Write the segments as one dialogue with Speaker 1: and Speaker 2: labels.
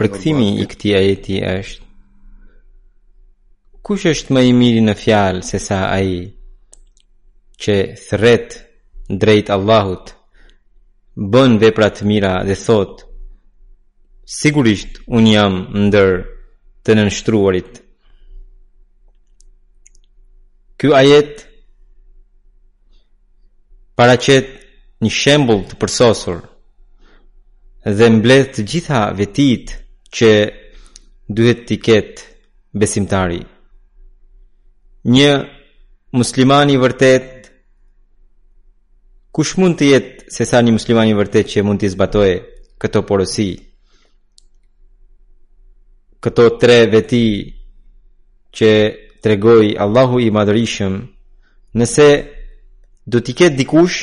Speaker 1: Përkthimi i këtij ajeti është Kush është më i mirë në fjalë se sa ai që thërret drejt Allahut bën vepra të mira dhe thotë sigurisht unë jam ndër të nënshtruarit Ky ajet paraqet një shembull të përsosur dhe mbledh të gjitha vetitë që duhet t'i ketë besimtari. Një musliman i vërtetë kush mund të jetë se sa një musliman i vërtetë që mund t'i zbatojë këto porosi? këto tre veti që tregoi Allahu i madhërishëm nëse do t'i ketë dikush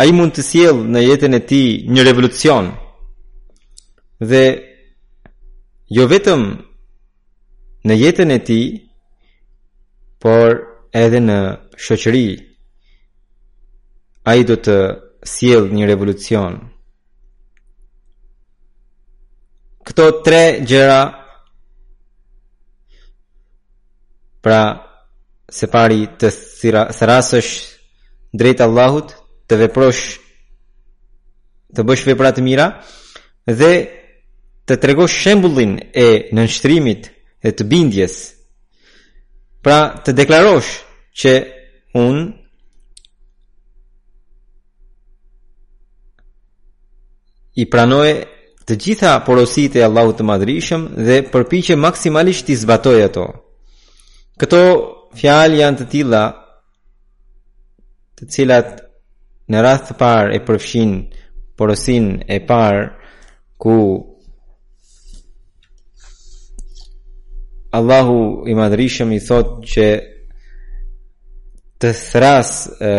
Speaker 1: ai mund të sjellë në jetën e tij një revolucion dhe jo vetëm në jetën e tij por edhe në shoqëri ai do të sjellë një revolucion Këto tre gjëra pra se pari të thërrasësh drejt Allahut, të veprosh të bësh vepra të mira dhe të tregosh shembullin e nënshtrimit dhe të bindjes. Pra të deklarosh që unë i pranoj të gjitha porositë e Allahut të Madhërishëm dhe përpiqem maksimalisht t'i zbatoj ato. Këto fjalë janë të tilla të cilat në radhë të parë e përfshin porosinë e parë ku Allahu i Madhërishëm i thotë që të thërrasë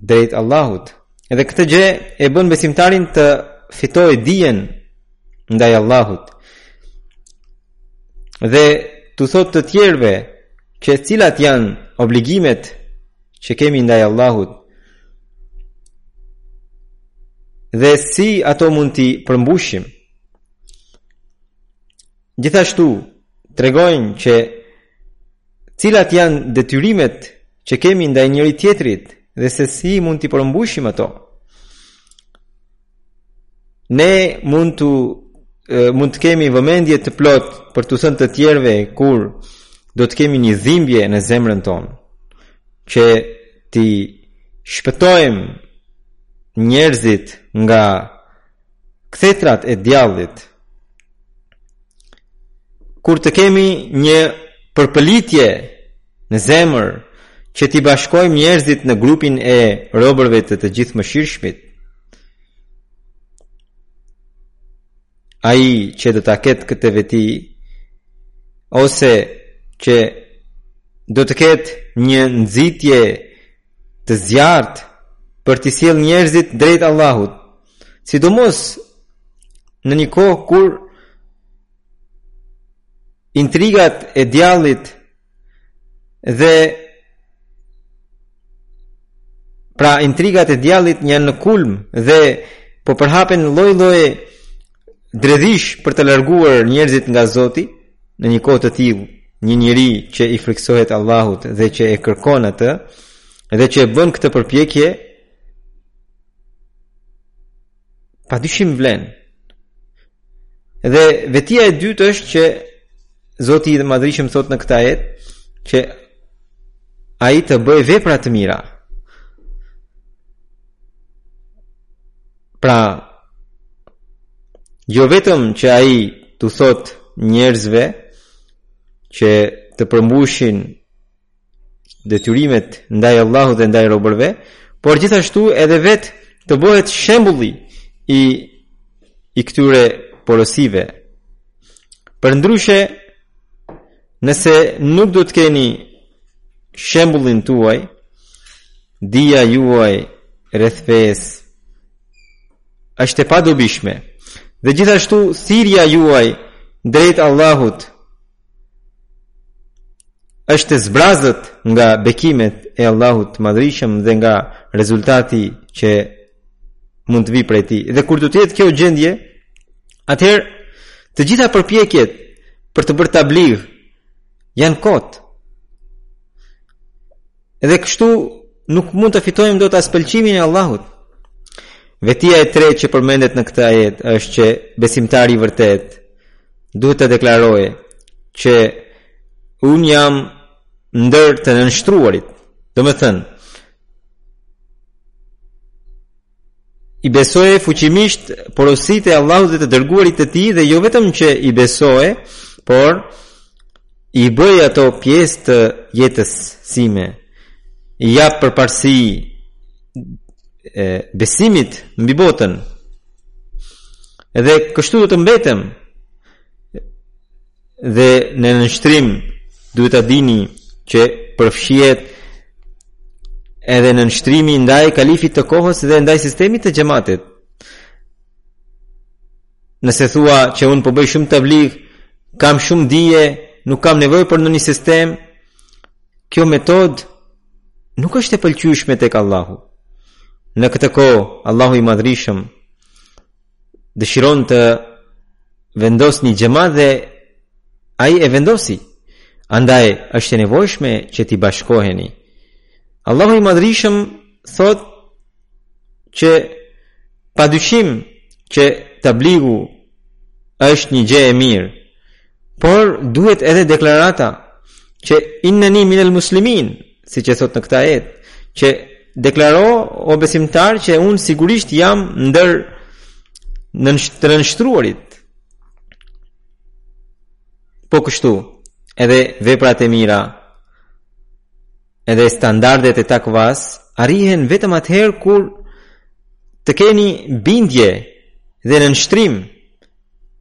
Speaker 1: drejt Allahut. Dhe këtë gjë e bën besimtarin të fitojë dijen ndaj Allahut. Dhe t'u thotë të tjerëve që cilat janë obligimet që kemi ndaj Allahut. Dhe si ato mund t'i përmbushim. Gjithashtu tregojnë që cilat janë detyrimet që kemi ndaj njëri-tjetrit dhe se si mund t'i përmbushim ato. Ne mund të mund të kemi vëmendje të plotë për t'u thënë të tjerëve kur do të kemi një dhimbje në zemrën tonë që t'i shpëtojmë njerëzit nga kthetrat e djallit. Kur të kemi një përpëlitje në zemër që t'i bashkojmë njerëzit në grupin e robërve të të Gjithëmëshirshmit, ai që do ta ketë këtë veti ose që do të ketë një nxitje të zjarrtë për t'i sjellë njerëzit drejt Allahut, sidomos në një kohë kur intrigat e djallit dhe pra intrigat e djallit janë në kulm dhe po përhapen lloj-lloj dredhish për të larguar njerëzit nga Zoti, Në një kohë të tillë, një njeri që i friksohet Allahut dhe që e kërkon atë dhe që e bën këtë përpjekje pa dyshim vlen. Dhe vetia e dytë është që Zoti i Madhërishëm thotë në këtë ajet që ai të bëjë vepra të mira. Pra, jo vetëm që ai t'u thotë njerëzve që të përmbushin detyrimet ndaj Allahut dhe ndaj robërve, por gjithashtu edhe vetë të bëhet shembulli i, i këtyre porosive. Përndryshe, nëse nuk do të keni shembullin tuaj, dija juaj rreth fesë është e padobishme dhe gjithashtu thirrja juaj drejt Allahut është e zbrazët nga bekimet e Allahut të madhërishëm dhe nga rezultati që mund të vijë prej tij. Dhe kur do të jetë kjo gjendje, atëherë të gjitha përpjekjet për të bërë tablig janë kot. Dhe kështu nuk mund ta fitojmë dot as pëlqimin e Allahut. Vetia e tretë që përmendet në këtë ajet është që besimtari i vërtetë duhet të deklarojë që unë jam ndër të nënshtruarit. Domethënë, I besoj fuqimisht porositë e Allahut dhe të dërguarit të tij dhe jo vetëm që i besoj, por i bëj ato pjesë të jetës sime. I jap përparësi besimit mbi botën. Dhe kështu do të mbetem dhe në nënshtrim duhet ta dini që përfshihet edhe nënshtrimi ndaj kalifit të kohës dhe ndaj sistemit të xhematit. Nëse thua që unë po bëj shumë tablig, kam shumë dije, nuk kam nevojë për ndonjë sistem, kjo metodë nuk është e pëlqyeshme tek Allahu. Në këtë kohë, Allahu i madhërishëm, dëshiron të vendosë një xhemat dhe ai e vendosi. Andaj, është e nevojshme që t'i bashkoheni. Allahu i madhërishëm thotë që pa dyshim që tabligu është një gjë e mirë. Por duhet edhe deklarata që inneni minel muslimin, siç e thotë në këtë ajet, që deklaro o besimtar që unë sigurisht jam ndër të nënshtruarit. Po kështu, edhe veprat e mira, edhe standardet e takvas, arrihen vetëm atëherë kur të keni bindje dhe nënshtrim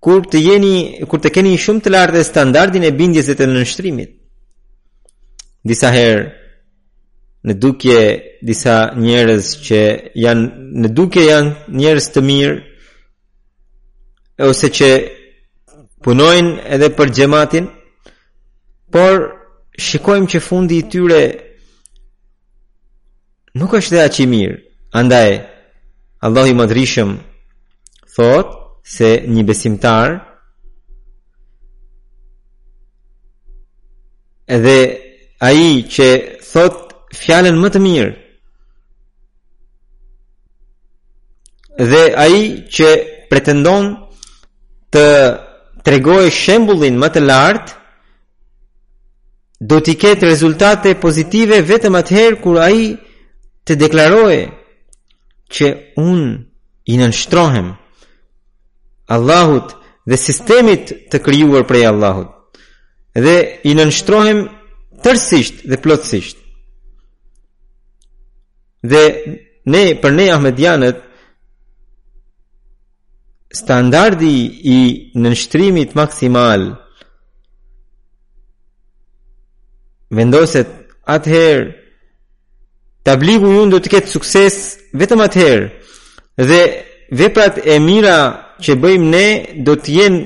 Speaker 1: Kur të jeni, kur të keni shumë të lartë standardin e bindjes dhe të nënshtrimit. Disa herë në dukje disa njerëz që janë në dukje janë njerëz të mirë ose që punojnë edhe për xhematin, por shikojmë që fundi i tyre nuk është dhe aq i mirë. Andaj, Allahu i madhërishëm thotë se një besimtar edhe ai që thotë fjalën më të mirë dhe ai që pretendon të tregojë shembullin më të lartë do t'i ketë rezultate pozitive vetëm atëherë kur ai të deklarojë që unë i nënshtrohem Allahut dhe sistemit të krijuar prej Allahut dhe i nënshtrohem tërësisht dhe plotësisht. Dhe për ne Ahmedianët standardi i nënshtrimit maksimal vendoset atëherë tabligu ynë do të ketë sukses vetëm atëherë dhe veprat e mira që bëjmë ne do të jenë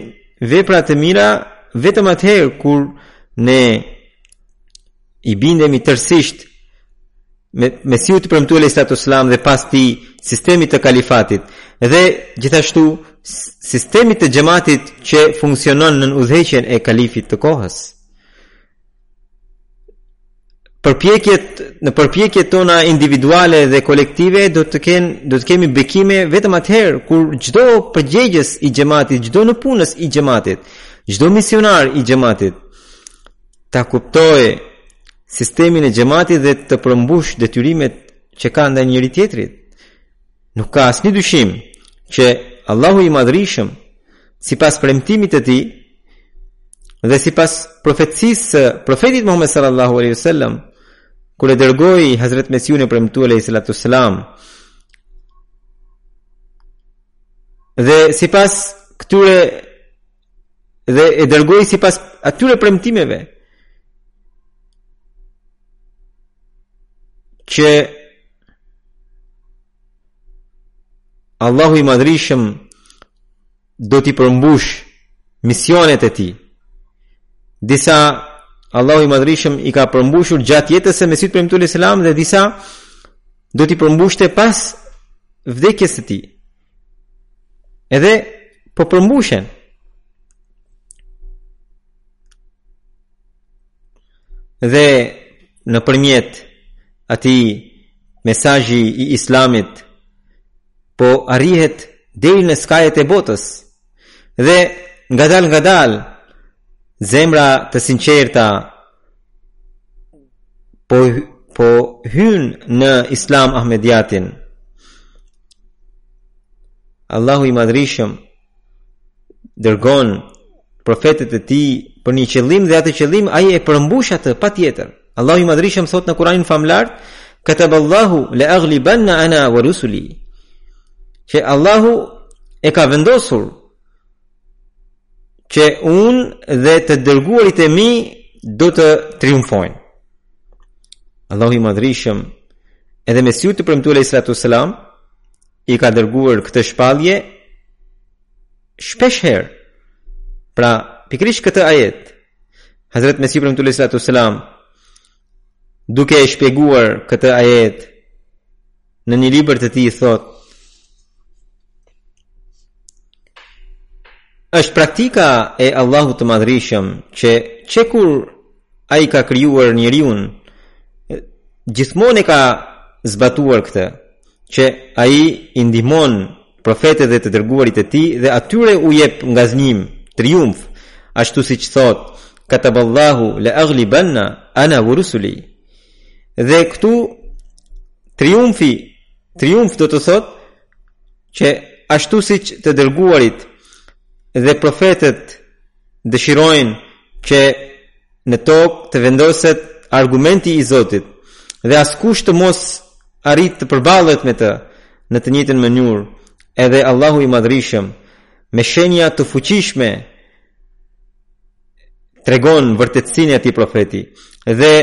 Speaker 1: vepra të mira vetëm atëherë kur ne i bindemi tërësisht Mesihut të premtuar alaihi salatu wasallam dhe pas tij sistemit të kalifatit dhe gjithashtu sistemit të xhamatit që funksionon nën udhëheqjen e kalifit të kohës. Në përpjekjet tona individuale dhe kolektive do të kemi bekime vetëm atëherë kur çdo përgjegjës i xhamatit, çdo nëpunës i xhamatit, çdo misionar i xhamatit ta kuptojë sistemin e xhamatit dhe të përmbushë detyrimet që ka ndaj njëri-tjetrit. Nuk ka asnjë dyshim që Allahu i Madhërishëm sipas premtimit të tij dhe sipas profecisë së profetit Muhammed sallallahu alaihi wasallam kur e dërgoi Hazrat Mesihun e premtuar alaihi salatu wasallam dhe sipas këtyre dhe e dërgoi sipas atyre premtimeve që Allahu i madhërishëm do t'i përmbushë misionet e tij. Disa Allahu i madhërishëm i ka përmbushur gjatë jetës së Mesihut të premtuar alaihi selam dhe disa do t'i përmbushte pas vdekjes së tij. Edhe po përmbushen. Dhe nëpërmjet atij mesazhi i islamit po arrihet deri në skajet e botës dhe ngadalë ngadalë zemra të sinqerta po hyjnë në Islam Ahmediatin. Allahu i Madhërishëm dërgon profetët e tij për një qëllim dhe atë qëllim ai e përmbush atë patjetër. Allahu i Madhërishëm thotë në Kur'anin famëlartë, "Kataballahu la aghlibanna ana wa rusuli." Që Allahu e ka vendosur që unë dhe të dërguarit e mi do të triumfojnë. Allahu i madhrishëm edhe Mesiut të Premtuar alejhis salatu wasalam i ka dërguar këtë shpallje shpesh herë. Pra, pikërisht këtë ajet Hazrat Mesiu i Premtuar alejhis salatu wasalam duke e shpjeguar këtë ajet në një libër të tij thotë është praktika e Allahut të Madhrishëm që që kur ai ka krijuar njeriun gjithmonë e ka zbatuar këtë që ai i ndihmon profetët dhe të dërguarit e tij dhe atyre u jep ngaznim triumf ashtu siç thotë kataballahu la aghlibanna ana wa rusuli Dhe këtu triumfi, triumf do të thotë që ashtu siç të dërguarit dhe profetët dëshirojnë që në tokë të vendoset argumenti i Zotit dhe askush të mos arrijë të përballet me të në të njëjtën mënyrë edhe Allahu i madhrishëm me shenja të fuqishme tregon vërtetësinë e atij profeti dhe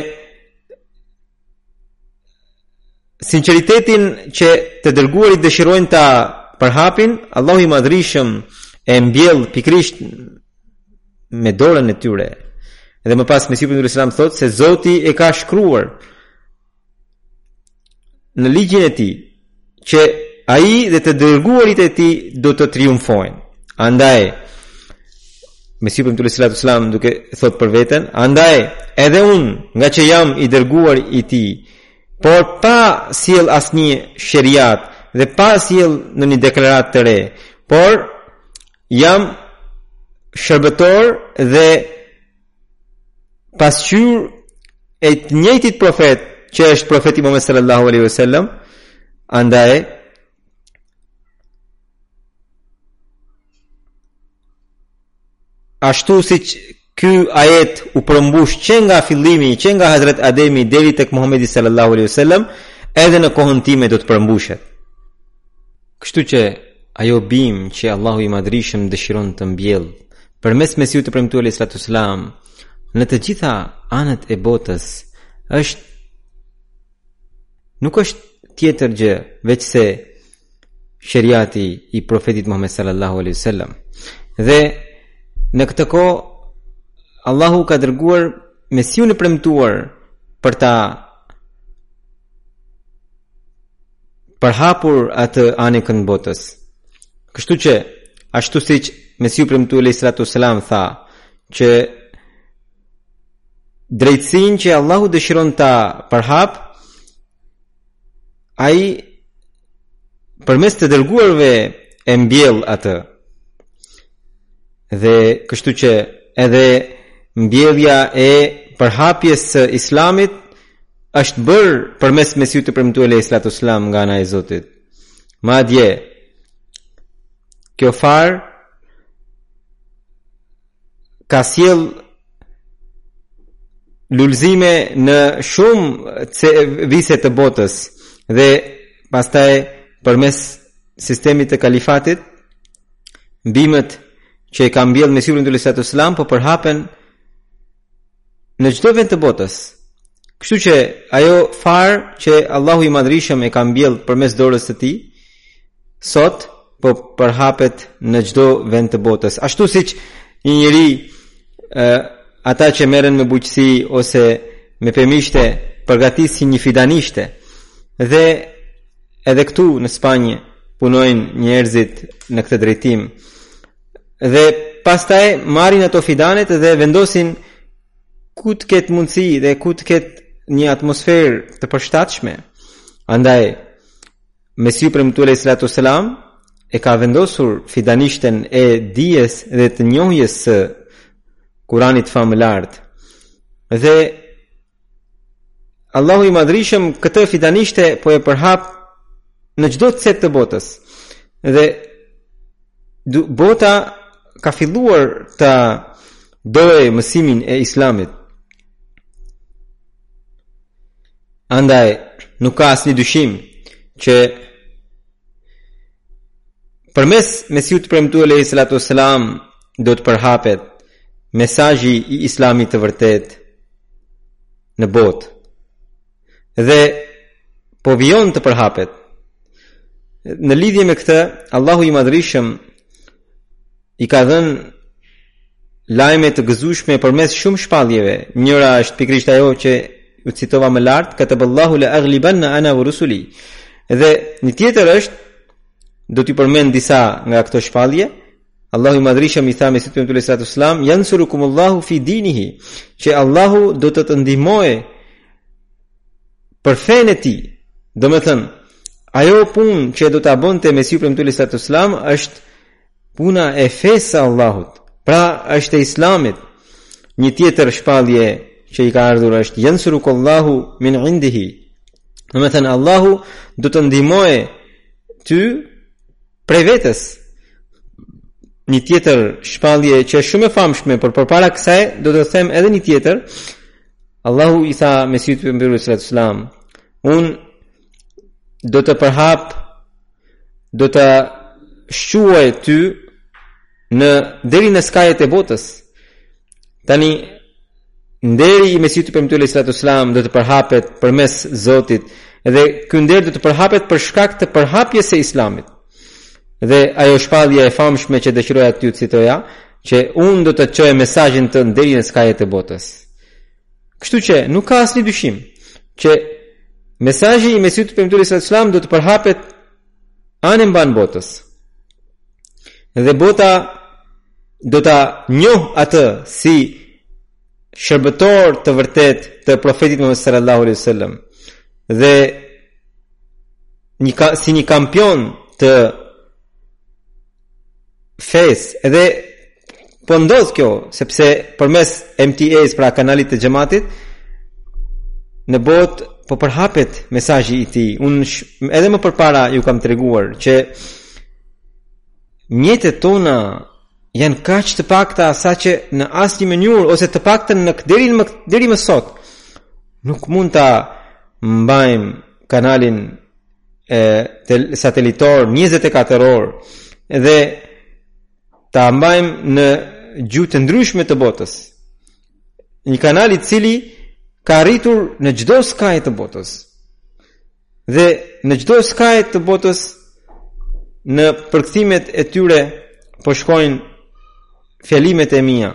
Speaker 1: sinqeritetin që të dërguarit dëshirojnë ta përhapin, Allahu i Madhrishëm e mbjell pikërisht me dorën e tyre. Dhe më pas Mesiu i Premtuar alejhis salam thotë se Zoti e ka shkruar në ligjin e tij që ai dhe të dërguarit e tij do të triumfojnë. Andaj Mesiu i Premtuar alejhis salam duke thënë për veten, andaj edhe unë ngaqë jam i dërguar i tij, por pa sjellë asnjë sheriat dhe pa sjellë ndonjë deklaratë të re, por jam shërbëtor dhe pasqyrë e të njëjtit profet që është profeti Muhammed sallallahu alaihi wasallam andaj ashtu siç ky ajet u përmbush që nga fillimi, që nga Hazret Ademi deri tek Muhamedi sallallahu alaihi wasallam, edhe në kohën time do të përmbushet. Kështu që ajo bimë që Allahu i madhrishëm dëshiron të mbjellë përmes Mesiut të Premtuar alejhis salatu wasalam në të gjitha anët e botës është nuk është tjetër gjë veçse sheriati i profetit Muhammed sallallahu alaihi wasallam dhe në këtë kohë Allahu ka dërguar Mesiun e Premtuar për ta përhapur atë anekënd botës. Kështu që, ashtu siç Mesihu i Premtuar alejhi salatu ve selam tha, që drejtësinë që Allahu dëshiron ta përhap, ai përmes të dërguarve e mbjell atë. Dhe kështu që edhe mbjellja e përhapjes së islamit është bërë përmes Mesihut të Premtuar alejhi salatu ve selam nga ana e Zotit. Madje, kjo farë ka sjellë lulëzime në shumë vise të botës dhe pastaj përmes sistemit të kalifatit, bimët që i ka mbjellë Mesihu i Premtuar alejhi salatu ve selam, po përhapen në çdo vend të botës. Kështu që ajo farë që Allahu i Madhërishëm e ka mbjellë përmes dorës së tij, sot po përhapet në çdo vend të botës. Ashtu siç një njeri ë ata që merren me bujqësi ose me pemishte përgatisin një fidanishte dhe edhe këtu në Spanjë punojnë njerëzit në këtë drejtim dhe pastaj marrin ato fidanet dhe vendosin ku të ketë mundësi dhe ku të ketë një atmosferë të përshtatshme. Andaj Mesihu i Premtuar alejhi salatu ve selam e ka vendosur fidanishten e dijes dhe të njohjes së Kuranit famëlartë. Dhe Allahu i Madhërishëm këtë fidanishte po e përhap në çdo cep të botës. Dhe bota ka filluar ta dojë mësimin e islamit. Andaj, nuk ka asnjë dyshim që Përmes Mesihut të Premtuar alejhi salatu ve selam do të përhapet mesazhi i islamit të vërtetë në botë dhe po vijon të përhapet në lidhje me këtë Allahu i Madhërishëm i ka dhënë lajme të gëzueshme përmes shumë shpalljeve. Njëra është pikërisht ajo që u citova më lart, kataballahu le aghlibanna ana ve rusuli. Dhe një tjetër është, do t'ju përmend disa nga këto shpallje, Allahu i Madhërishëm i tha Mesihut të Premtuar alejhi salatu ve selam, jansurukumullahu fi dinihi, që Allahu do të të ndihmojë për fenë e tij, domethënë, ajo punë që do ta bënte Mesihu i Premtuar alejhi salatu ve selam, është Puna e fesë së Allahut, pra është e Islamit. Një tjetër shpallje që i ka ardhur është yansuruk Allahu min indihi. Domethënë Allahu do të të ndihmojë ty prej vetes. Një tjetër shpallje që është shumë e famshme, por përpara kësaj do të them edhe një tjetër. Allahu i tha Mesihut të Premtuar alejhis salatu wasallam, "Unë do të përhap do të shquaj ty në deri në skajet e botës. Tani nderi i Mesihut të Premtuar alayhis salatu wasalam do të përhapet përmes Zotit dhe ky nder do të përhapet për shkak të përhapjes së Islamit. Dhe ajo shpallja e famshme që dëshiroj t'jua citoja, që unë do të çoj mesazhin tënd deri në skajet e botës. Kështu që nuk ka asnjë dyshim që mesazhi i Mesihut të Premtuar alejhis salatu wasallam do të përhapet anembanë botës. Dhe bota do ta njohë atë si shërbëtor të vërtetë të profetit Muhammed sallallahu alaihi wasallam dhe një ka, si një kampion të fesë edhe po ndodh kjo sepse përmes MTA-s pra kanalit të xhamatit në botë po përhapet mesazhi i tij unë edhe më përpara ju kam treguar që mjetet tona janë kaq të pakta saqë në asnjë mënyrë ose të paktën në deri më deri më sot nuk mund ta mbajmë kanalin e satelitor 24 orë dhe ta mbajmë në gjuhë të ndryshme të botës. Një kanal i cili ka arritur në çdo skaj të botës. Dhe në çdo skaj të botës në përkthimet e tyre po shkojnë fjalimet e mia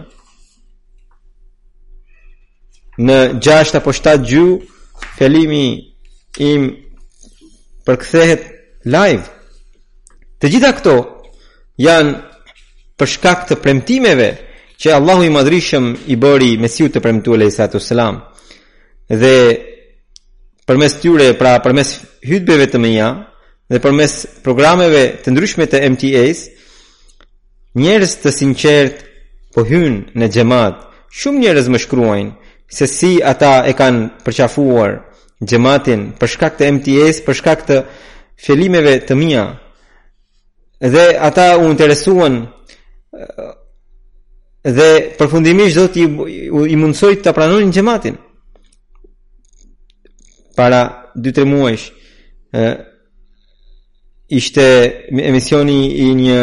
Speaker 1: në gjashtë apo shtatë gjuhë fjalimi im përkthehet live të gjitha këto janë për shkak të premtimeve që Allahu i madhërishëm i bëri Mesihut të Premtuar alejhis salatu wasallam dhe përmes tyre pra përmes hytbeve të mia dhe përmes programeve të ndryshme të MTA-s Njerëz të sinqertë po hyjnë në xhamat. Shumë njerëz më shkruajnë se si ata e kanë përqafuar xhamatin për shkak të MTA-s, për shkak të fjalimeve të mia. Dhe ata u interesuan dhe përfundimisht Zoti i mundësoi të pranonin xhamatin. Para 2-3 muajsh, ishte misioni i një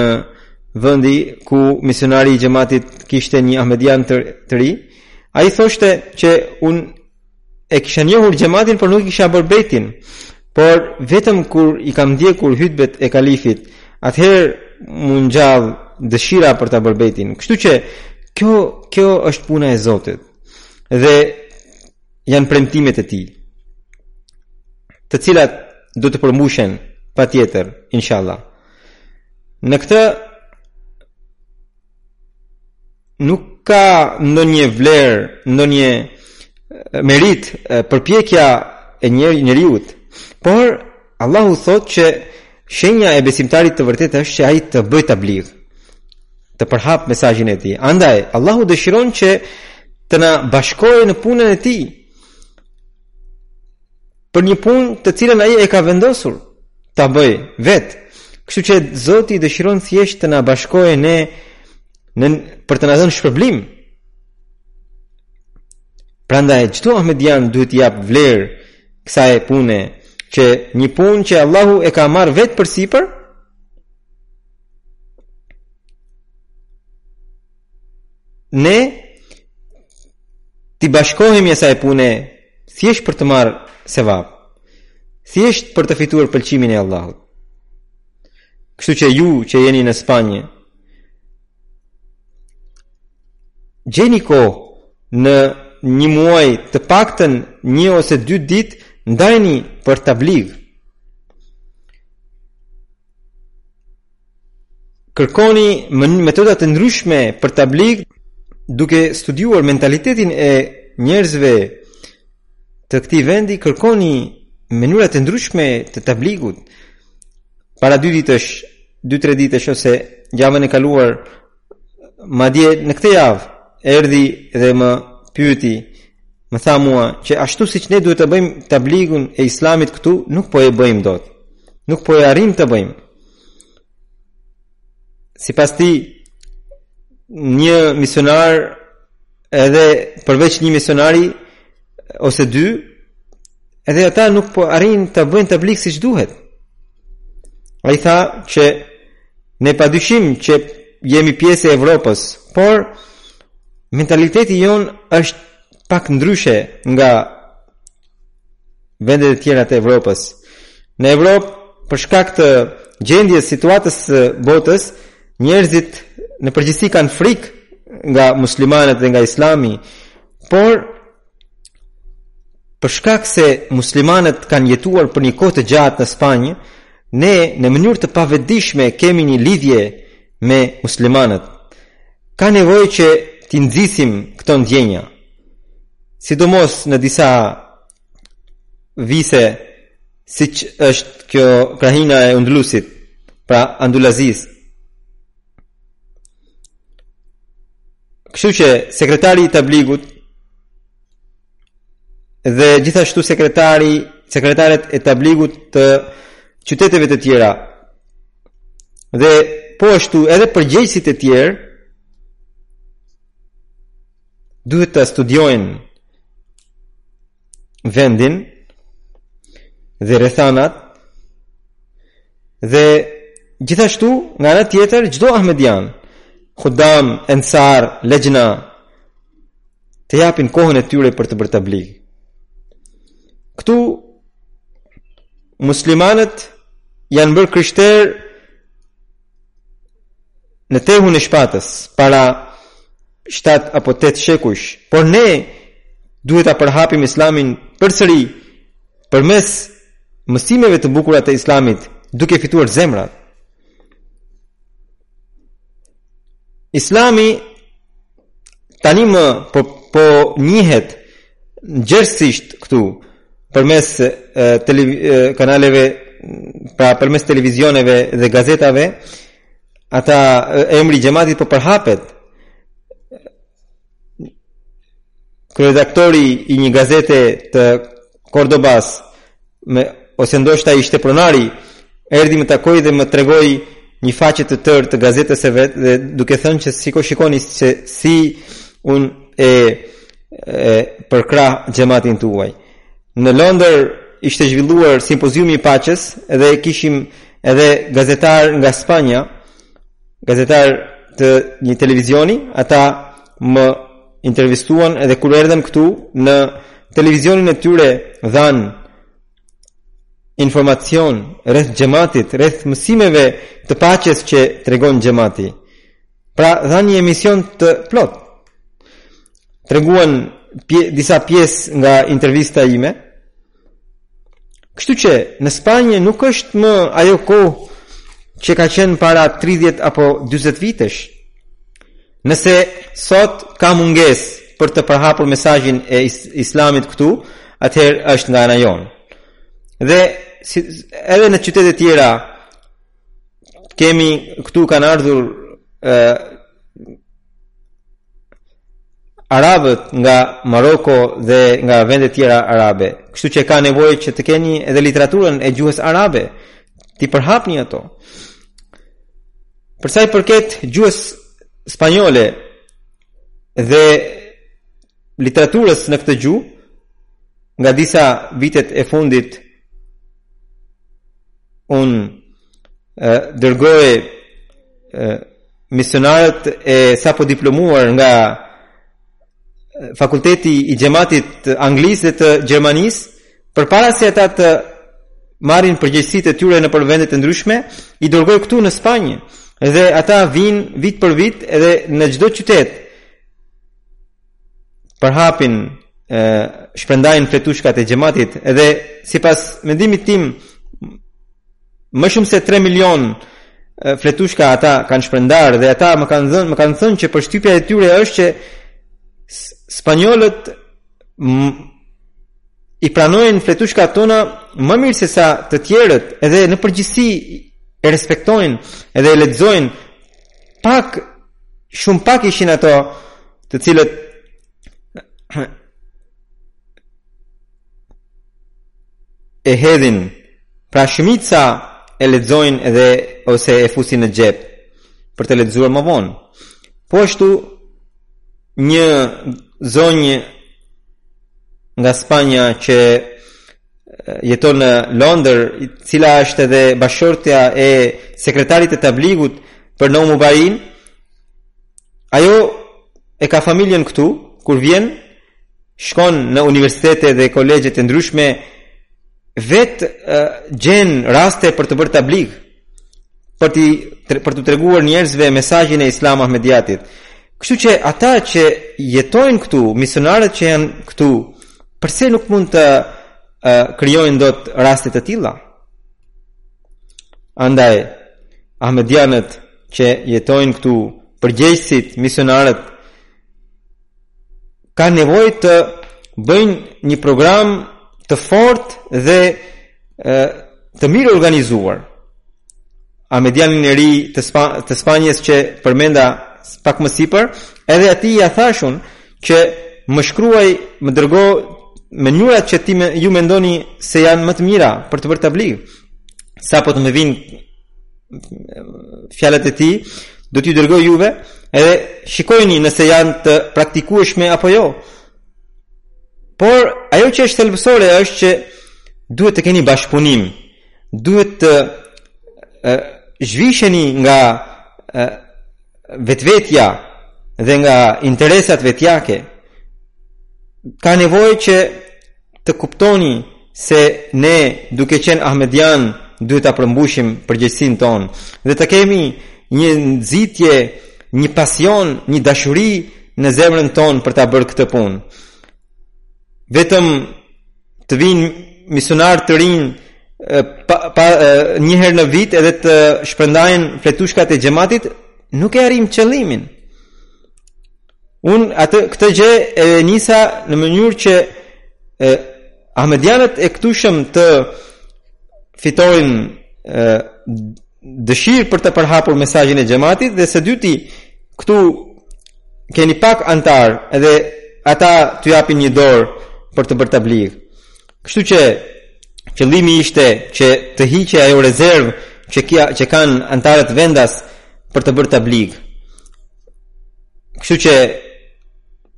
Speaker 1: vendi ku misionari i xhematit kishte një Ahmedian të, të ri, ai thoshte që unë e kisha njohur xhematin, por nuk kisha bërë bejtin, por vetëm kur i kam ndjekur hytbet e kalifit, atëherë m'u ngjall dëshira për ta bërë bejtin. Kështu që kjo, kjo është puna e Zotit. Dhe janë premtimet e tij, të cilat do të përmbushen patjetër, inshallah. Në këtë nuk ka ndonjë vlerë, ndonjë meritë përpjekja e njeri njeriut, por Allahu thotë që shenja e besimtarit të vërtetë është që ai të bëjë tablig. të përhapë mesazhin e tij andaj Allahu dëshiron që të na bashkojë në punën e tij për një punë të cilën ai e ka vendosur ta bëjë vetë. Kështu që Zoti dëshiron thjesht të na bashkojë ne në për të na dhënë shpërblim. Prandaj çdo Ahmedian duhet t'i japë vlerë kësaj pune që një punë që Allahu e ka marrë vetë përsipër, Ne t'i bashkohemi asaj pune thjesht për të marrë sevap, thjesht për të fituar pëlqimin e Allahut. Kështu që ju që jeni në Spanjë, gjeni kohë në një muaj të paktën një ose dy ditë ndajni për tablig kërkoni metoda të ndryshme për tablig duke studiuar mentalitetin e njerëzve të këtij vendi kërkoni mënyra të ndryshme të tabligut para dy ditësh dy tre ditësh ose javën e kaluar Madje në këtë javë erdhi dhe më pyeti, më tha mua që ashtu siç ne duhet ta bëjmë tabligun e Islamit këtu, nuk po e bëjmë dot. Nuk po e arrijmë ta bëjmë. Sipas tij një misionar edhe përveç një misionari ose dy edhe ata nuk po arrijnë të bëjnë tablig siç duhet ai tha që ne padyshim që jemi pjesë e Evropës por mentaliteti jonë është pak ndryshe nga vendet e tjera të Evropës në Evropë për shkak të gjendjes situatës së botës njerëzit në përgjithësi kanë frikë nga muslimanët dhe nga islami Por për shkak se muslimanët kanë jetuar për një kohë të gjatë në Spanjë, ne në mënyrë të pavetëdijshme kemi një lidhje me muslimanët. Ka nevojë që t'i nxisim këto ndjenja. Sidomos në disa vise siç është kjo krahina e Undulusit, pra Andaluzisë. Kështu që sekretari i tabligut dhe gjithashtu sekretari sekretaret e tabligut të qyteteve të tjera dhe po ashtu edhe përgjegjësit e tjerë duhet ta studiojnë vendin dhe rrethanat dhe gjithashtu nga ana tjetër çdo ahmedian Khuddam, Ensar, Lexhna të japin kohën e tyre për të bërë tablig këtu muslimanët janë bërë krishterë në tehun e shpatës para 7 apo 8 shekujsh. Por ne duhet ta përhapim Islamin përsëri përmes mësimeve të bukura të Islamit, duke fituar zemrat. Islami tani më po po njihet gjerësisht këtu përmes kanaleve pra përmes televizioneve dhe gazetave ata emri i xhamatit po përhapet. Kryeredaktori i një gazete të Kordobës me ose ndoshta ishte pronari, erdhi më takoi dhe më tregoi një faqe të tërë të gazetës së vet dhe duke thënë që siko shikoni se si unë e, e përkrah xhamatin tuaj. Në Londër ishte zhvilluar simpoziumi i paqes dhe kishim edhe gazetarë nga Spanja, gazetarë të një televizioni, ata më intervistuan edhe kur erdhëm këtu në televizionin e tyre dhanë informacion rreth xhamatit, rreth mësimeve të paqes që tregon xhamati. Pra dhanë një emision të plotë. Treguan pje, disa pjesë nga intervista ime. Kështu që në Spanjë nuk është më ajo kohë që ka qenë para 30 apo 40 vitesh. Nëse sot ka mungesë për të përhapur mesazhin e islamit këtu, atëherë është nga ana jonë. Dhe si, edhe në qytetet e tjera kemi këtu kanë ardhur e, arabët nga Maroko dhe nga vendet tjera arabe. Kështu që ka nevojë që të keni edhe literaturën e gjuhës arabe, t'i përhapni ato. Për sa i përket gjuhës spanjole dhe literaturës në këtë gjuhë nga disa vitet e fundit unë dërgoj misionarët e sapodiplomuar nga fakulteti i xhamatit të Anglisë dhe të Gjermanisë përpara se ata të marrin përgjegjësitë e tyre nëpër vende të ndryshme i dërgoj këtu në Spanjë dhe ata vijnë vit për vit edhe në çdo qytet përhapin e shpërndajnë fletushkat e xhamatit edhe sipas mendimit tim më shumë se 3 milion fletushka ata kanë shpërndarë dhe ata më kanë dhënë më kanë thënë që përshtypja e tyre është që spanjollët i pranojnë fletushkat tona më mirë sesa të tjerët edhe në përgjithësi e respektojnë edhe e lexojnë pak shumë pak ishin ato të cilët e hedhin pra shumica e lexojnë edhe ose e fusin në xhep për të lexuar më vonë po ashtu një zonjë nga Spanja që jeton në Londër, e cila është edhe bashkëshortja e sekretarit të tabligut për noumubain, ajo e ka familjen këtu, kur vjen, shkon në universitete dhe kolegjet e ndryshme, vetë gjen raste për të bërë tablig. për t'i për t'u treguar njerëzve mesazhin e Islam Ahmediatit. Kështu që ata që jetojnë këtu, misionarët që janë këtu, përse nuk mund të uh, krijojnë dot raste të tilla? Andaj Ahmedianët që jetojnë këtu, përgjegjësit, misionarët kanë nevojë të bëjnë një program të fortë dhe e, të mirëorganizuar. Ahmedianin e ri të, spa, të Spanjës që përmenda pak më sipër, edhe atij ia thashun që më shkruaj, më dërgo mënyrat që ti me, ju mendoni se janë më të mira për të bërë tabligh. Sapo të më vijnë fjalët e tij, do t'ju dërgoj juve edhe shikojni nëse janë të praktikueshme apo jo. Por ajo që është thelbësore është që duhet të keni bashkëpunim, duhet të e, zhvisheni nga e, vetvetja dhe nga interesat vetjake. Ka nevojë që Të kuptoni se ne duke qenë ahmedianë duhet ta përmbushim përgjegjësinë tonë dhe të kemi një nxitje, një pasion, një dashuri në zemrën tonë për ta bërë këtë punë. Vetëm të vijnë misionarë të rinj pa, pa një herë në vit edhe të shpërndajnë fletushkat e xhamatit, nuk e arrijmë qëllimin. Unë atë këtë gjë e nisa në mënyrë që e, Ahmedianët e këtushëm të fitojnë e, dëshirë për të përhapur mesazhin e xhematit dhe së dyti këtu keni pak anëtarë edhe ata të japin një dorë për të bërë tablig. Kështu që qëllimi ishte që të hiqej ajo rezervë që, kia, që kanë anëtarët vendas për të bërë tablig. Kështu që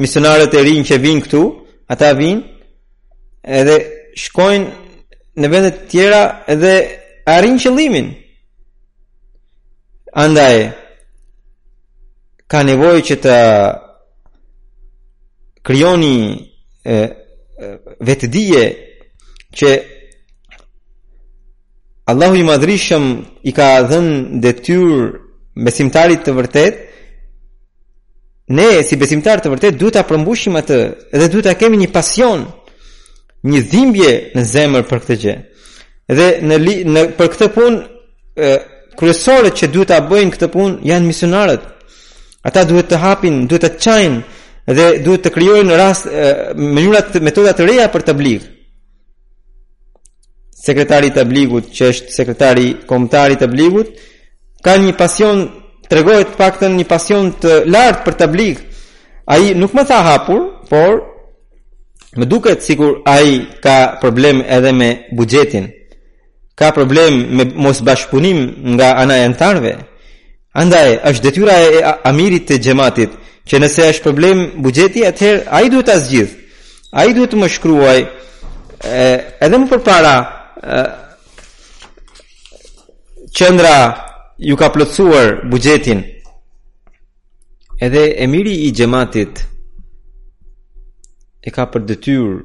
Speaker 1: misionarët e rinj që vijnë këtu, ata vijnë edhe shkojnë në vende të tjera edhe arrijnë qëllimin. Andaj ka nevojë që të krijoni vetëdije që Allahu i madhërishëm i ka dhënë detyrë besimtarit të vërtetë ne si besimtarë të vërtetë duhet ta përmbushim atë dhe duhet ta kemi një pasion, një dhimbje në zemër për këtë gjë. Dhe në, li, në për këtë punë kryesorët që duhet ta bëjnë këtë punë janë misionarët. Ata duhet të hapin, duhet të çajnë dhe duhet të krijojnë rast mënyra metoda të reja për tablig. sekretari i tabligut që është sekretari kombëtar i tabligut ka një pasion tregohet të paktën një pasion të lartë për tablig ai nuk më tha hapur por më duket sikur ai ka problem edhe me buxhetin ka problem me mosbashkëpunim nga ana e anëtarëve Andaj, është detyra e amirit të xhematit, që nëse është problem buxheti, atëherë ai duhet ta zgjidhë, ai duhet të më shkruajë, e, edhe më përpara, e, qendra ju ka plotësuar buxhetin, edhe emiri i xhematit, e ka për detyrë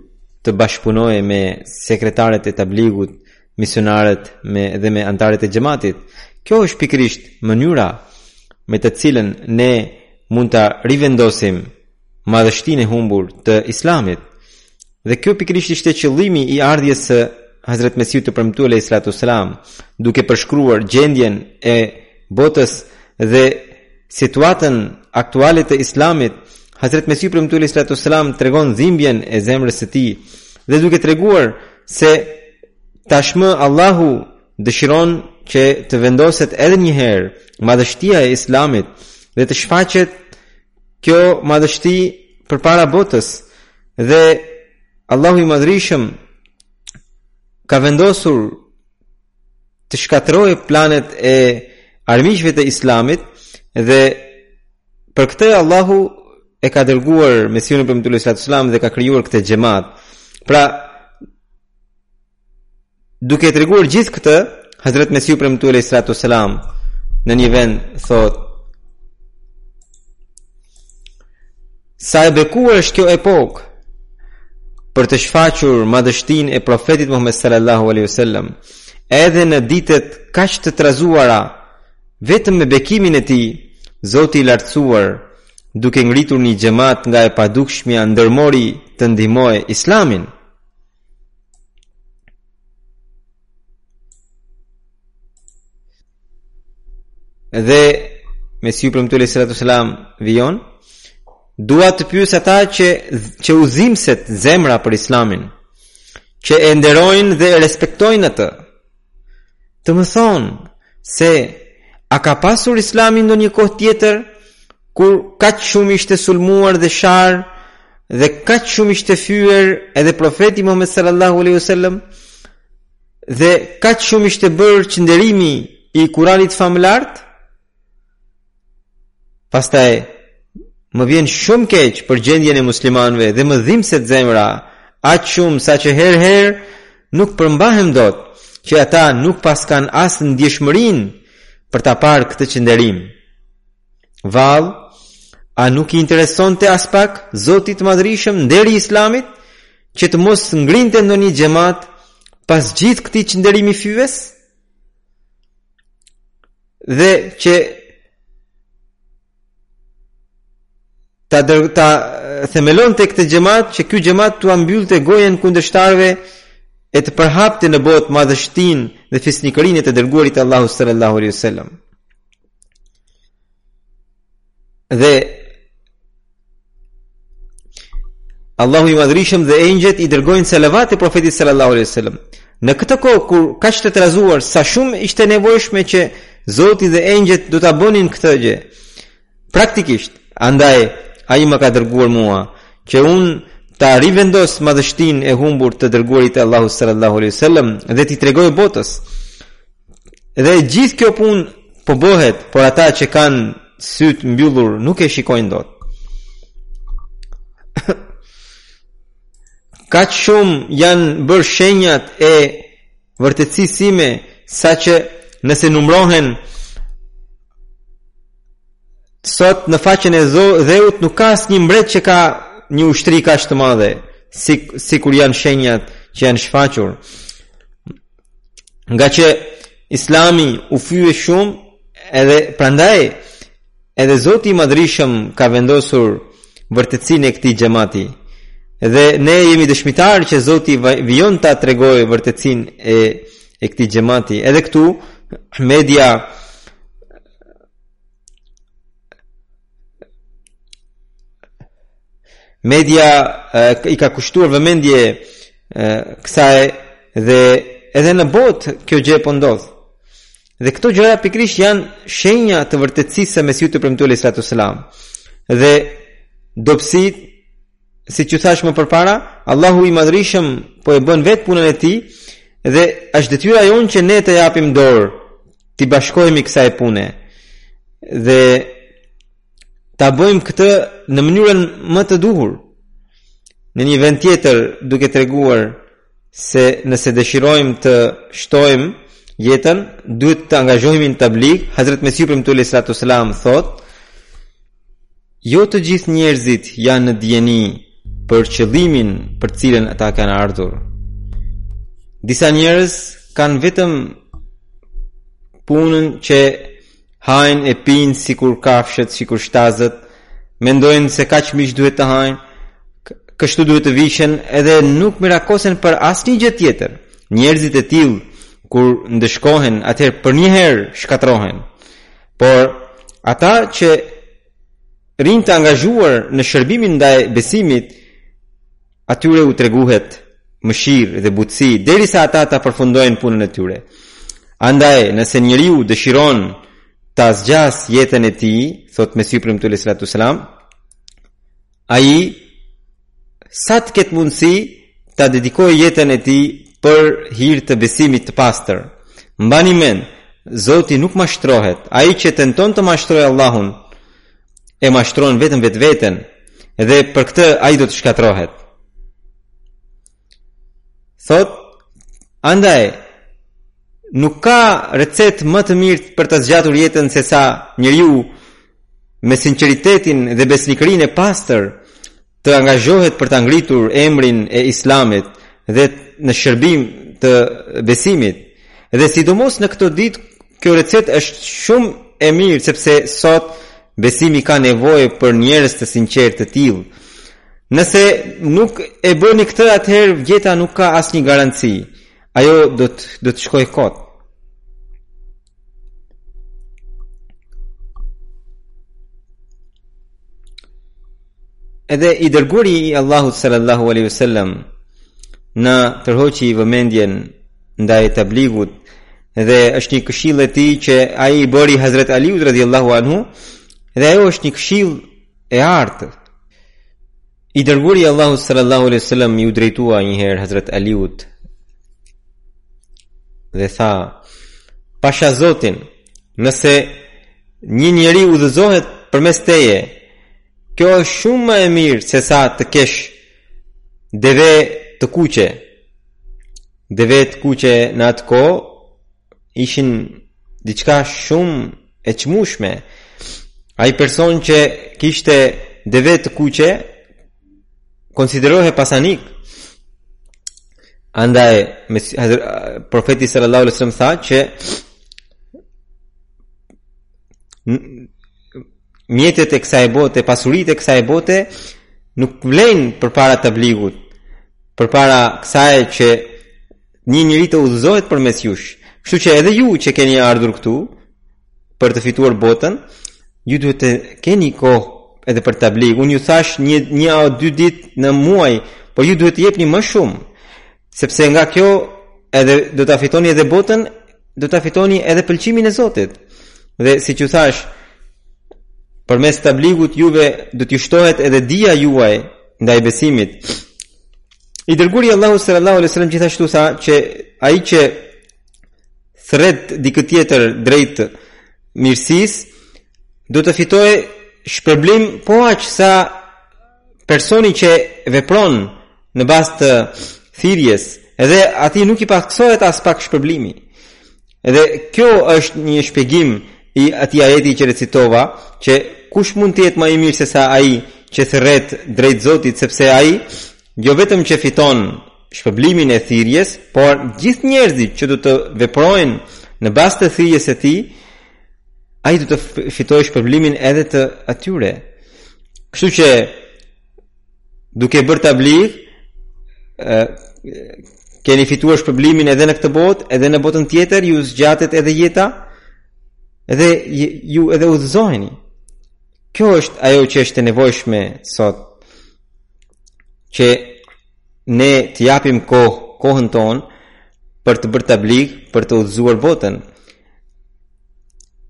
Speaker 1: të bashkëpunojë me sekretarët e tabligut, misionarët me dhe me anëtarët e xhamatit. Kjo është pikërisht mënyra me të cilën ne mund ta rivendosim madhështinë e humbur të Islamit. Dhe kjo pikërisht ishte qëllimi i ardhjes së Hazret Mesihut të Premtuar alejhi salatu ve selam, duke përshkruar gjendjen e botës dhe situatën aktuale të Islamit, Hazret Mesihu i Premtuar alejhi salatu ve selam tregon dhimbjen e zemrës së tij dhe duke treguar se tashmë Allahu dëshiron që të vendoset edhe një herë madhështia e Islamit dhe të shfaqet kjo madhështi përpara botës dhe Allahu i madhërishëm ka vendosur të shkatërrojë planet e armiqve të Islamit dhe Për këtë Allahu e ka dërguar Mesihun e Premtuar alejhi salatu ve selam dhe ka krijuar këtë xhamat. Pra duke treguar gjithë këtë, Hazret Mesihu i Premtuar alejhi salatu ve selam në një vend thotë Sa e bekuar është kjo epokë për të shfaqur madhështinë e profetit Muhammed sallallahu alaihi wasallam edhe në ditët kaq të trazuara Vetëm me bekimin e tij, Zoti i Lartësuar, duke ngritur një xhamat nga e padukshmja ndërmori të ndihmojë Islamin. Dhe Mesihu i Premtuar alejhi salatu ve selam vijon, dua të pyes ata që, që u dhimbset zemra për islamin, që e nderojnë dhe e respektojnë atë, Të më thonë se a ka pasur islami ndonjë kohë tjetër, kur kaq shumë ishte sulmuar dhe sharë, dhe kaq shumë ishte fyer edhe profeti Muhammed sallallahu alaihi wasallam dhe kaq shumë ishte bërë çnderimi i Kuranit famëlartë Pastaj më vjen shumë keq për gjendjen e muslimanëve dhe më dhimbset zemra, aq shumë saqë herë herë nuk përmbahem dot që ata nuk paskan as ndjeshmërinë për ta parë këtë çnderim. Vallë, a nuk i interesonte aspak, Zotit të madhërishëm, nderi i Islamit, që të mos ngrinte ndonjë xhemat pas gjithë këtij çnderimi fyes? dhe që ta dër, ta themelonte këtë xhamat që ky xhamat t'ua mbyllte gojën kundërshtarëve e të përhapte në botë madhështinë dhe fisnikërinë e të dërguarit të Allahut sallallahu alaihi wasallam. Dhe Allahu i madhërishëm dhe engjëjt i dërgojnë selavatet profetit sallallahu alaihi wasallam. Në këtë kohë kur kaq të trazuar sa shumë ishte nevojshme që Zoti dhe engjëjt do ta bënin këtë gjë. Praktikisht, andaj ai më ka dërguar mua që unë ta rivendos madhështinë e humbur të të dërguarit të Allahut sallallahu alaihi wasallam dhe t'i tregoj botës. Dhe gjithë kjo punë po bëhet, por ata që kanë sytë mbyllur nuk e shikojnë dot. Kaq shumë janë bërë shenjat e vërtetësisë sime saqë nëse numërohen sot në faqen e dheut nuk ka asnjë mbret që ka një ushtri kaq të madhe si, sikur janë shenjat që janë shfaqur ngaqë islami u fye shumë edhe prandaj edhe Zoti i Madhërishëm ka vendosur vërtetësinë e këtij xhamati dhe ne jemi dëshmitarë që Zoti vijon ta tregojë vërtetësinë e e këtij xhamati edhe këtu media Media i ka kushtuar vëmendje kësaj dhe edhe në botë kjo gjë po ndodh. Dhe këto gjëra pikërisht janë shenja të vërtetësisë së Mesihut të premtuar alejhi salatu wasallam. Dhe dobësitë Siç u thashë më përpara, Allahu i madhërishëm po e bën vetë punën e tij dhe është detyra jonë që ne të japim dorë t'i bashkohemi kësaj pune dhe ta bëjmë këtë në mënyrën më të duhur në një vend tjetër duke treguar se nëse dëshirojmë të shtojmë jetën, duhet të angazhohemi në teblig, Hazret Mesihu i Premtuar Alaihi Salatu Selam thotë, Jo të gjithë njerëzit janë në dijeni për qëllimin për të cilin ata kanë ardhur. Disa njerëz kanë vetëm punën që hanë e pinë sikur kafshët, sikur shtazët, mendojnë se kaq mish duhet të hanë, kështu duhet të vishen edhe nuk merakosen për asnjë gjë tjetër. Njerëzit e tillë, kur ndëshkohen, atëherë përnjëherë shkatërrohen. Por ata që rrinë të angazhuar në shërbimin ndaj besimit, atyre u tregohet mëshirë dhe butësi, derisa ata ta përfundojnë punën e tyre. Andaj, nëse njeriu dëshiron ta zgjasë jetën e tij, thotë Mesihu i Premtuar alejhi salatu selam, ai sa të ketë mundësi ta dedikoj jetën e tij për hir të besimit të pastër. Mbani mend, Zoti nuk mashtrohet. Ai që tenton të mashtrojë Allahun e mashtron vetëm vetveten dhe për këtë ai do të shkatërrohet. Thotë, andaj, nuk ka recetë më të mirë për ta zgjatur jetën se sa njeriu me sinqeritetin dhe besnikërinë e pastër të angazhohet për ta ngritur emrin e Islamit dhe në shërbim të besimit. Dhe sidomos në këto ditë, kjo recetë është shumë e mirë sepse sot besimi ka nevojë për njerëz të sinqertë të tillë. Nëse nuk e bëni këtë atëherë jeta nuk ka asnjë garanci. Ajo do të do të shkojë kot. Edhe i dërguari i Allahut sallallahu alaihi wasallam na tërhoqi vëmendjen ndaj tabligut dhe është një këshillë e tij që ai i bëri Hazrat Aliut radhiyallahu anhu dhe ajo është një këshillë e artë. I dërguari i Allahut sallallahu alaihi wasallam iu drejtua një herë Hazrat Aliut dhe tha: "Pasha Zotin, nëse një njeri udhëzohet përmes teje, kjo është shumë më e mirë se sa të kesh deve të kuqe." Deve të kuqe në atë kohë ishin diçka shumë e çmueshme. Ai person që kishte deve të kuqe konsiderohej pasanik. Andaj profeti sallallahu alaihi wasallam tha që mjetet e kësaj bote, pasuritë e kësaj bote nuk vlejnë përpara tabligut, përpara kësaj që Një njeri të udhëzohet përmes jush. Kështu që edhe ju që keni ardhur këtu për të fituar botën, ju duhet të keni kohë edhe për tablig. Unë ju thashë një një apo dy ditë në muaj, por ju duhet të jepni më shumë, sepse nga kjo edhe do ta fitoni edhe botën, do ta fitoni edhe pëlqimin e Zotit. Dhe siç ju thashë, përmes tabligut juve do t'ju shtohet edhe dija juaj ndaj besimit. I dërguari i Allahut sallallahu alaihi wasallam gjithashtu tha që ai që thërret dikë tjetër drejt mirësisë do të fitojë shpërblim po aq sa personi që vepron në bazë të thirrjes, dhe atij nuk i pakësohet aspak shpërblimi. Edhe kjo është një shpjegim i atij ajeti që recitova, që kush mund të jetë më i mirë se sa ai që thërret drejt Zotit, sepse ai jo vetëm që fiton shpërblimin e thirrjes, por gjithë njerëzit që do të veprojnë në bazë të thirrjes së tij, ai do të fitojë shpërblimin edhe të atyre. Kështu që duke bërë tabligh keni fituar shpërblimin edhe në këtë botë edhe në botën tjetër ju zgjatet edhe jeta edhe ju edhe udhëzoheni kjo është ajo që është e nevojshme sot që ne të japim kohë kohën tonë për të bërë tabligh, për të udhëzuar botën.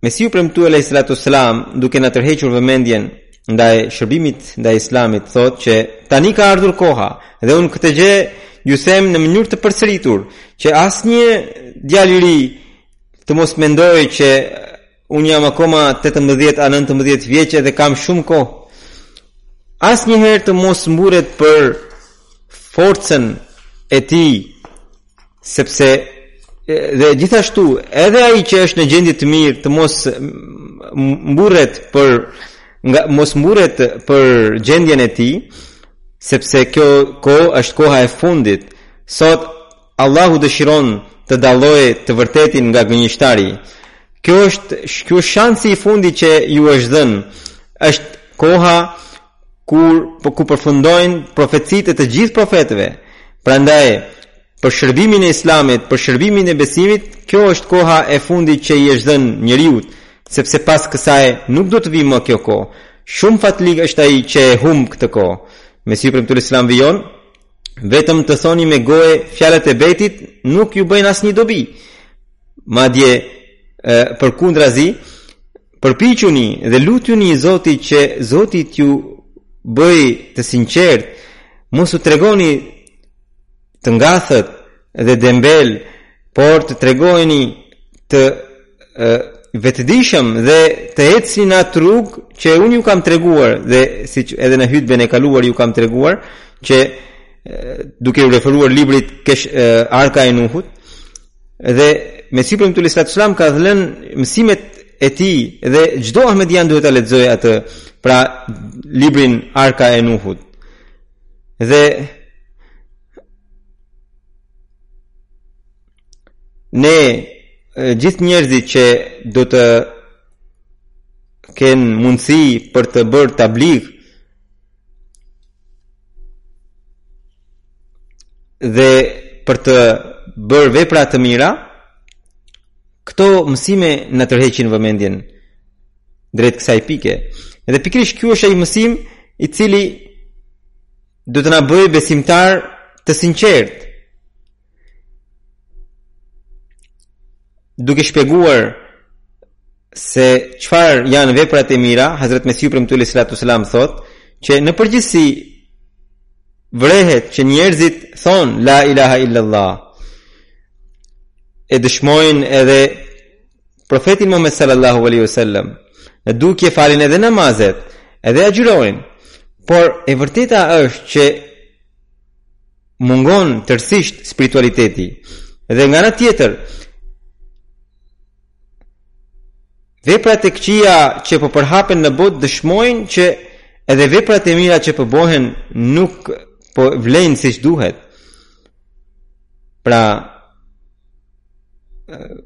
Speaker 1: Mesihu i Premtuar alejhisalatu uesselam duke na tërhequr vëmendjen ndaj shërbimit ndaj Islamit thotë që tani ka ardhur koha dhe unë këtë gjë ju them në mënyrë të përsëritur që asnjë djalë i ri të mos mendojë që unë jam akoma 18 a 19 vjeç dhe kam shumë kohë asnjëherë të mos mburret për forcën e tij Sepse dhe gjithashtu edhe ai që është në gjendje të mirë të mos mburret për nga mos mburret për gjendjen e tij sepse kjo kohë është koha e fundit sot Allahu dëshiron të dallojë të vërtetin nga gënjeshtari kjo është kjo shansi i fundit që ju është dhënë është koha kur po ku përfundojnë profecitë e të gjithë profetëve. Prandaj, për shërbimin e Islamit, për shërbimin e besimit, kjo është koha e fundit që i është dhënë njeriut, sepse pas kësaj nuk do të vijë më kjo kohë. Shumë fatlig është ai që e humb këtë kohë. Mesihu i Premtuar alejhisselam vijon, vetëm të thoni me gojë fjalët e bejtit nuk ju bëjnë asnjë dobi. Madje përkundrazi, përpiquni dhe lutjuni Zotit që Zoti t'ju bëjë të sinqertë, mos u tregoni të ngathët dhe dembelë, por të tregoheni të vetëdijshëm dhe të ecni në atë rrugë që unë ju kam treguar dhe siç edhe në hutben e kaluar ju kam treguar që duke iu referuar librit kesh, e, Arka e Nuhut Dhe Mesihu i Premtuar alejhisalatu uesselam ka dhënë mësimet e tij dhe çdo ahmedian duhet ta lexojë atë, pra librin Arka e Nuhut. Dhe ne gjithë njerëzit që do të kenë mundësi për të bërë tabligh dhe për të bërë vepra të mira, këto mësime na tërheqin vëmendjen drejt kësaj pike. Dhe pikërisht ky është ai mësim i cili do të na bëjë besimtarë të sinqertë. duke shpjeguar se çfarë janë veprat e mira, Hazret Mesihu i Premtuar alejhi salatu ue selam thotë, që në përgjithësi vërehet që njerëzit thonë la ilaha illallah. E dëshmojnë edhe profetin Muhammed sallallahu alaihi wasallam, në dukje falin edhe namazet, edhe agjërojnë. Por e vërteta është që mungon tërësisht spiritualiteti dhe nga ana tjetër veprat e këqija që po përhapen në botë dëshmojnë që edhe veprat e mira që po bëhen nuk po vlejnë siç duhet pra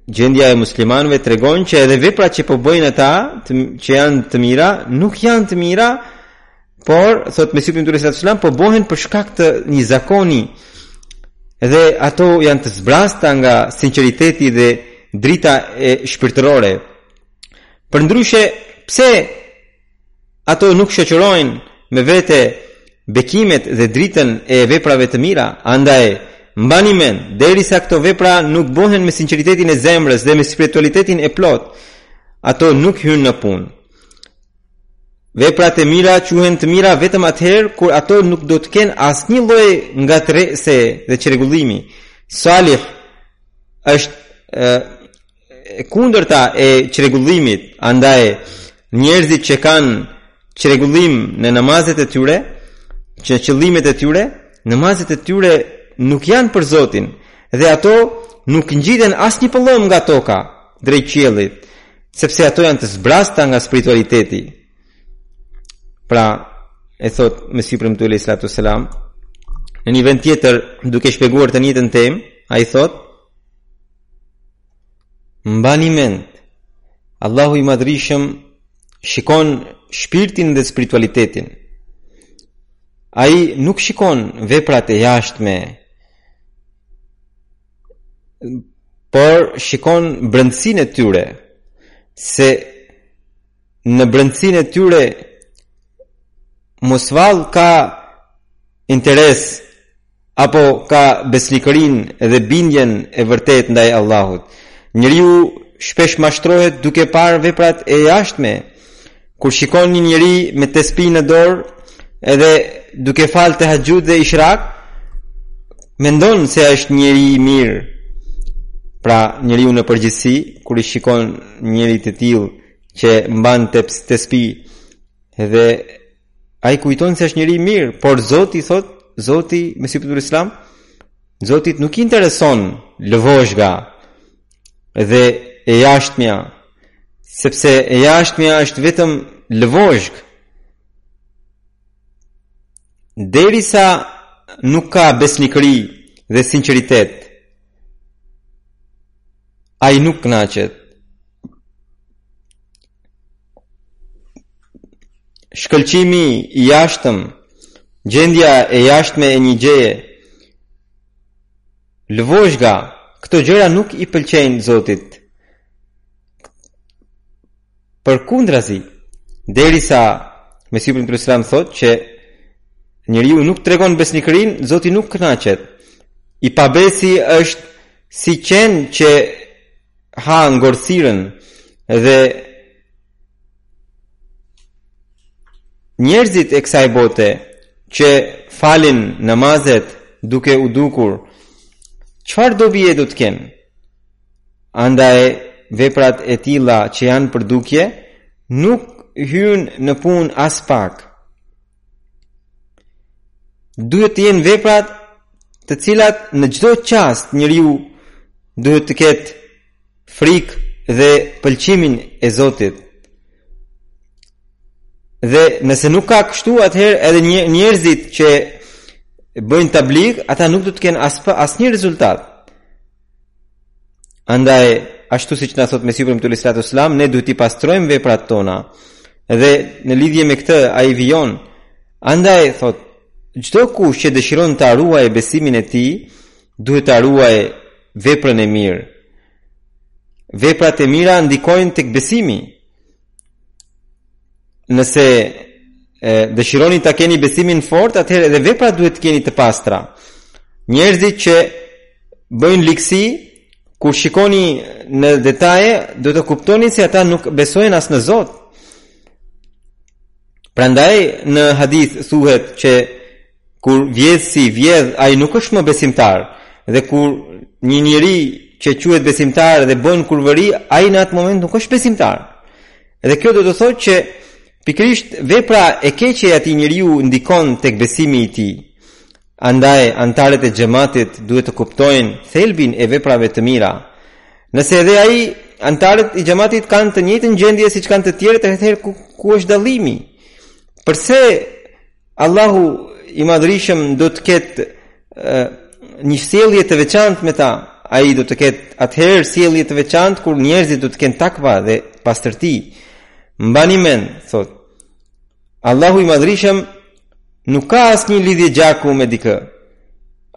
Speaker 1: gjendja e muslimanëve tregon që edhe veprat që po bëjnë ata, të, që janë të mira, nuk janë të mira, por thotë Mesihu i Premtuar alejhi selam po bëhen për shkak të një zakoni. Dhe ato janë të zbrasta nga sinqeriteti dhe drita e shpirtërore. Përndryshe, pse Ato nuk shoqërojnë me vete bekimet dhe dritën e veprave të mira, andaj mbani mend, derisa këto vepra nuk bëhen me sinqeritetin e zemrës dhe me spiritualitetin e plotë, ato nuk hyjnë në punë. Veprat e mira quhen të mira vetëm atëherë kur ato nuk do të kenë asnjë lloj ngatërrese dhe çrregullimi. Salih është kundërta e çrregullimit, andaj njerëzit që kanë çrregullim në namazet e tyre, në qëllimet e tyre, namazet e tyre nuk janë për Zotin dhe ato nuk ngjiten asnjë pëllëmbë nga toka drejt qiellit, sepse ato janë të zbrasta nga spiritualiteti. Pra, e thotë Mesihu i Premtuar alejhi salatu ue selam, në një vend tjetër, duke shpjeguar të njëjtën temë, ai thotë, Mbani mend, Allahu i madhërishëm shikon shpirtin dhe spiritualitetin. Ai nuk shikon veprat e jashtme, por shikon brendësinë e tyre, se në brendësin e tyre mos vallë ka interes apo ka besnikërinë dhe bindjen e vërtetë ndaj Allahut. Njeriu shpesh mashtrohet duke parë veprat e jashtme. Kur shikon një njeri me tespih në dorë edhe duke falë tahaxhud dhe ishrak, mendon se është njeri i mirë. Pra njeriu në përgjithësi, kur i shikon një njeri të tillë, që mban të, tespih dhe ai kujton se është njeri i mirë por zoti thotë zoti Mesihu i Premtuar alejhi selam zotit nuk i intereson lëvozhga dhe e jashtmja sepse e jashtmja është vetëm lëvozhgë derisa nuk ka besnikëri dhe sinqeritet Ai nuk kënaqet. Shkëlqimi i jashtëm, gjendja e jashtme e një gjeje. Lëvozhga, këto gjëra nuk i pëlqejnë Zotit. Përkundrazi, derisa Mesihu i Premtuar alejhi selam thotë që njeriu nuk tregon besnikërinë, Zoti nuk kënaqet. I pabesi është si qen që ha ngordhësirën dhe njerëzit e kësaj bote që falin namazet duke u dukur, çfarë dobie do të kenë? Andaj veprat e tilla që janë për dukje nuk hyjnë në punë aspak. Duhet të jenë veprat të cilat në çdo çast njeriu duhet të ketë frikë dhe pëlqimin e Zotit. Dhe nëse nuk ka kështu atëherë edhe njerëzit që bëjnë tabligh, ata nuk do të kenë as asnjë rezultat. Andaj, ashtu siç na thotë Mesihu i Premtuar alejhi salatu ve selam, ne duhet t'i pastrojmë veprat tona. Dhe në lidhje me këtë, ai vijon, andaj, thotë, çdokush që dëshiron ta ruajë besimin e tij, duhet ta ruajë veprën e mirë. Veprat e mira ndikojnë tek besimi. nëse dëshironi ta keni besimin fort, atëherë edhe veprat duhet të keni të pastra. Njerëzit që bëjnë ligësi, kur shikoni në detaje, do të kuptoni se ata nuk besojnë as në Zot. Prandaj në hadith thuhet që Kur vjedh si vjedh, ai nuk është më besimtar. Dhe kur një njeri që quhet besimtar dhe bën kurvëri, ai në atë moment nuk është besimtar. Dhe kjo do të thotë që pikërisht vepra e keqe e atij njeriu ndikon tek besimi i tij. Andaj anëtarët e xhamatit duhet të kuptojnë thelbin e veprave të mira. Nëse edhe ai anëtarët e xhamatit kanë të njëjtën gjendje siç kanë të tjerët, atëherë ku, ku është dallimi? Përse Allahu i madhërishëm do të ketë një sjellje të veçantë me ta. Ai do të ketë atëherë sjellje të veçantë kur njerëzit do të kenë takva dhe pastërti. Mbani mend, thotë. Allahu i madhërishëm nuk ka asnjë lidhje gjaku me dikë.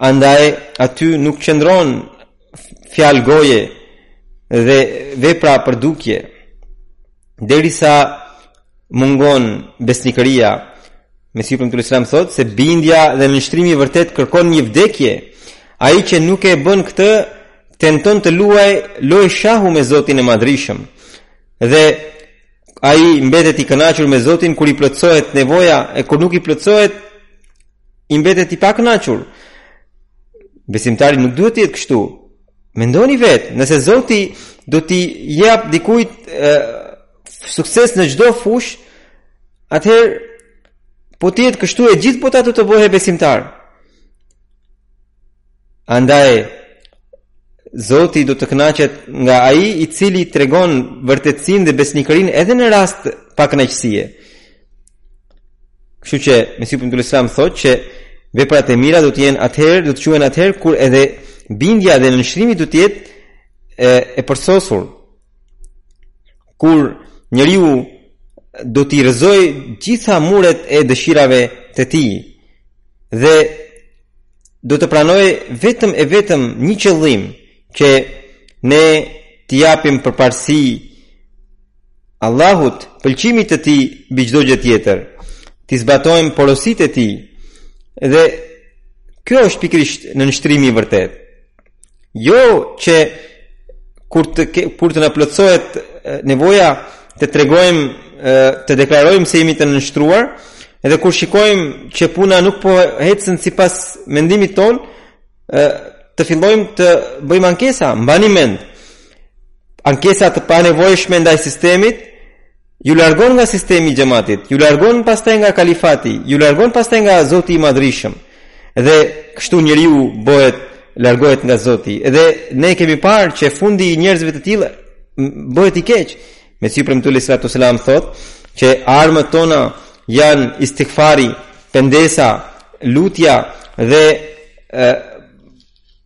Speaker 1: Andaj aty nuk qëndron fjalë goje dhe vepra për dukje. Derisa mungon besnikëria, Mesihu i Premtuar alejhi selam thotë, se bindja dhe nënshtrimi i vërtetë kërkon një vdekje, ai që nuk e bën këtë, tenton të luajë lojë shahu me Zotin e madhërishëm, dhe ai mbetet i kënaqur me Zotin kur i plotësohet nevoja, e kur nuk i plotësohet, ai mbetet i pakënaqur. Besimtari nuk duhet të jetë kështu, Mendoni vetë, nëse Zoti do t'i japë dikujt e, sukses në çdo fushë, atëherë po të jetë kështu e gjithë bota do të bëhej besimtar. Andaj Zoti do të kënaqet nga ai i cili tregon vërtetësinë dhe besnikërinë edhe në rast pakënaqësie. Kështu që Mesihu i Premtuar alejhi selam thotë që veprat e mira do të jenë atëherë, do të quhen atëherë kur edhe bindja dhe nënshtrimi do të jetë e, e përsosur. Kur njeriu do t'i rrëzojë gjitha muret e dëshirave të tij dhe do të pranojë vetëm e vetëm një qëllim që ne t'i japim përparësi Allahut, pëlqimit të Tij mbi çdo gjë tjetër, t'i zbatojmë porositë e Tij. Dhe kjo është pikërisht nënshtrimi i vërtetë. Jo që kur të ke, kur të na plotësohet nevoja të tregojmë të deklarojmë se jemi të nënshtruar, edhe kur shikojmë që puna nuk po ecën sipas mendimit tonë, të fillojmë të bëjmë ankesa, mbani mend. Ankesa të panevojshme ndaj sistemit ju largon nga sistemi i xhamatit, ju largon pastaj nga kalifati, ju largon pastaj nga Zoti i Madhërishëm. Dhe kështu njeriu bëhet largohet nga Zoti. Dhe ne kemi parë që fundi i njerëzve të tillë bëhet i keq. Mesihu i Premtuar alejhi salatu wasallam thotë që armët tona janë istighfari, pendesa, lutja dhe e,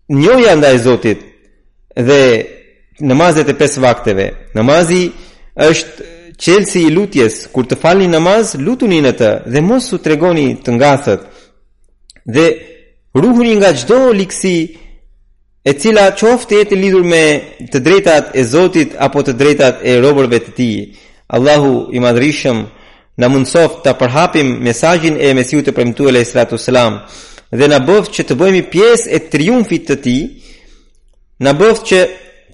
Speaker 1: njohja ndaj Zotit dhe namazet e pesë vakteve. Namazi është çelësi i lutjes, kur të falni namaz, lutuni në të dhe mos u tregoni të ngathët. Dhe ruhuni nga çdo ligësi E cila qoftë të jetë lidhur me të drejtat e Zotit apo të drejtat e robërve të Tij. Allahu i Madhërishëm na mundësoft ta përhapim mesazhin e Mesihut të Premtuar alejhi salatu wasallam dhe na bëftë që të bëhemi pjesë e triumfit të Tij, na bëftë që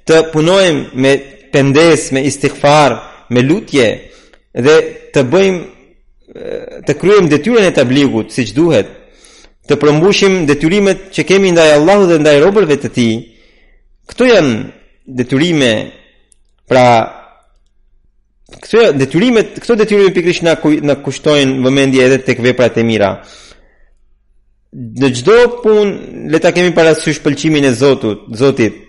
Speaker 1: të punojmë me pendesë, me istighfar, me lutje dhe të bëjmë të kryejmë detyrën e tabligut siç duhet, të përmbushim detyrimet që kemi ndaj Allahut dhe ndaj robërve të Tij. Këto janë detyrime pra këto detyrime, këto detyrime pikërisht na na kushtojnë vëmendje edhe tek veprat e mira. Në çdo punë le ta kemi parasysh pëlqimin e Zotit, Zotit.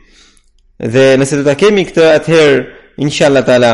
Speaker 1: Dhe nëse do ta kemi këtë atëherë inshallah taala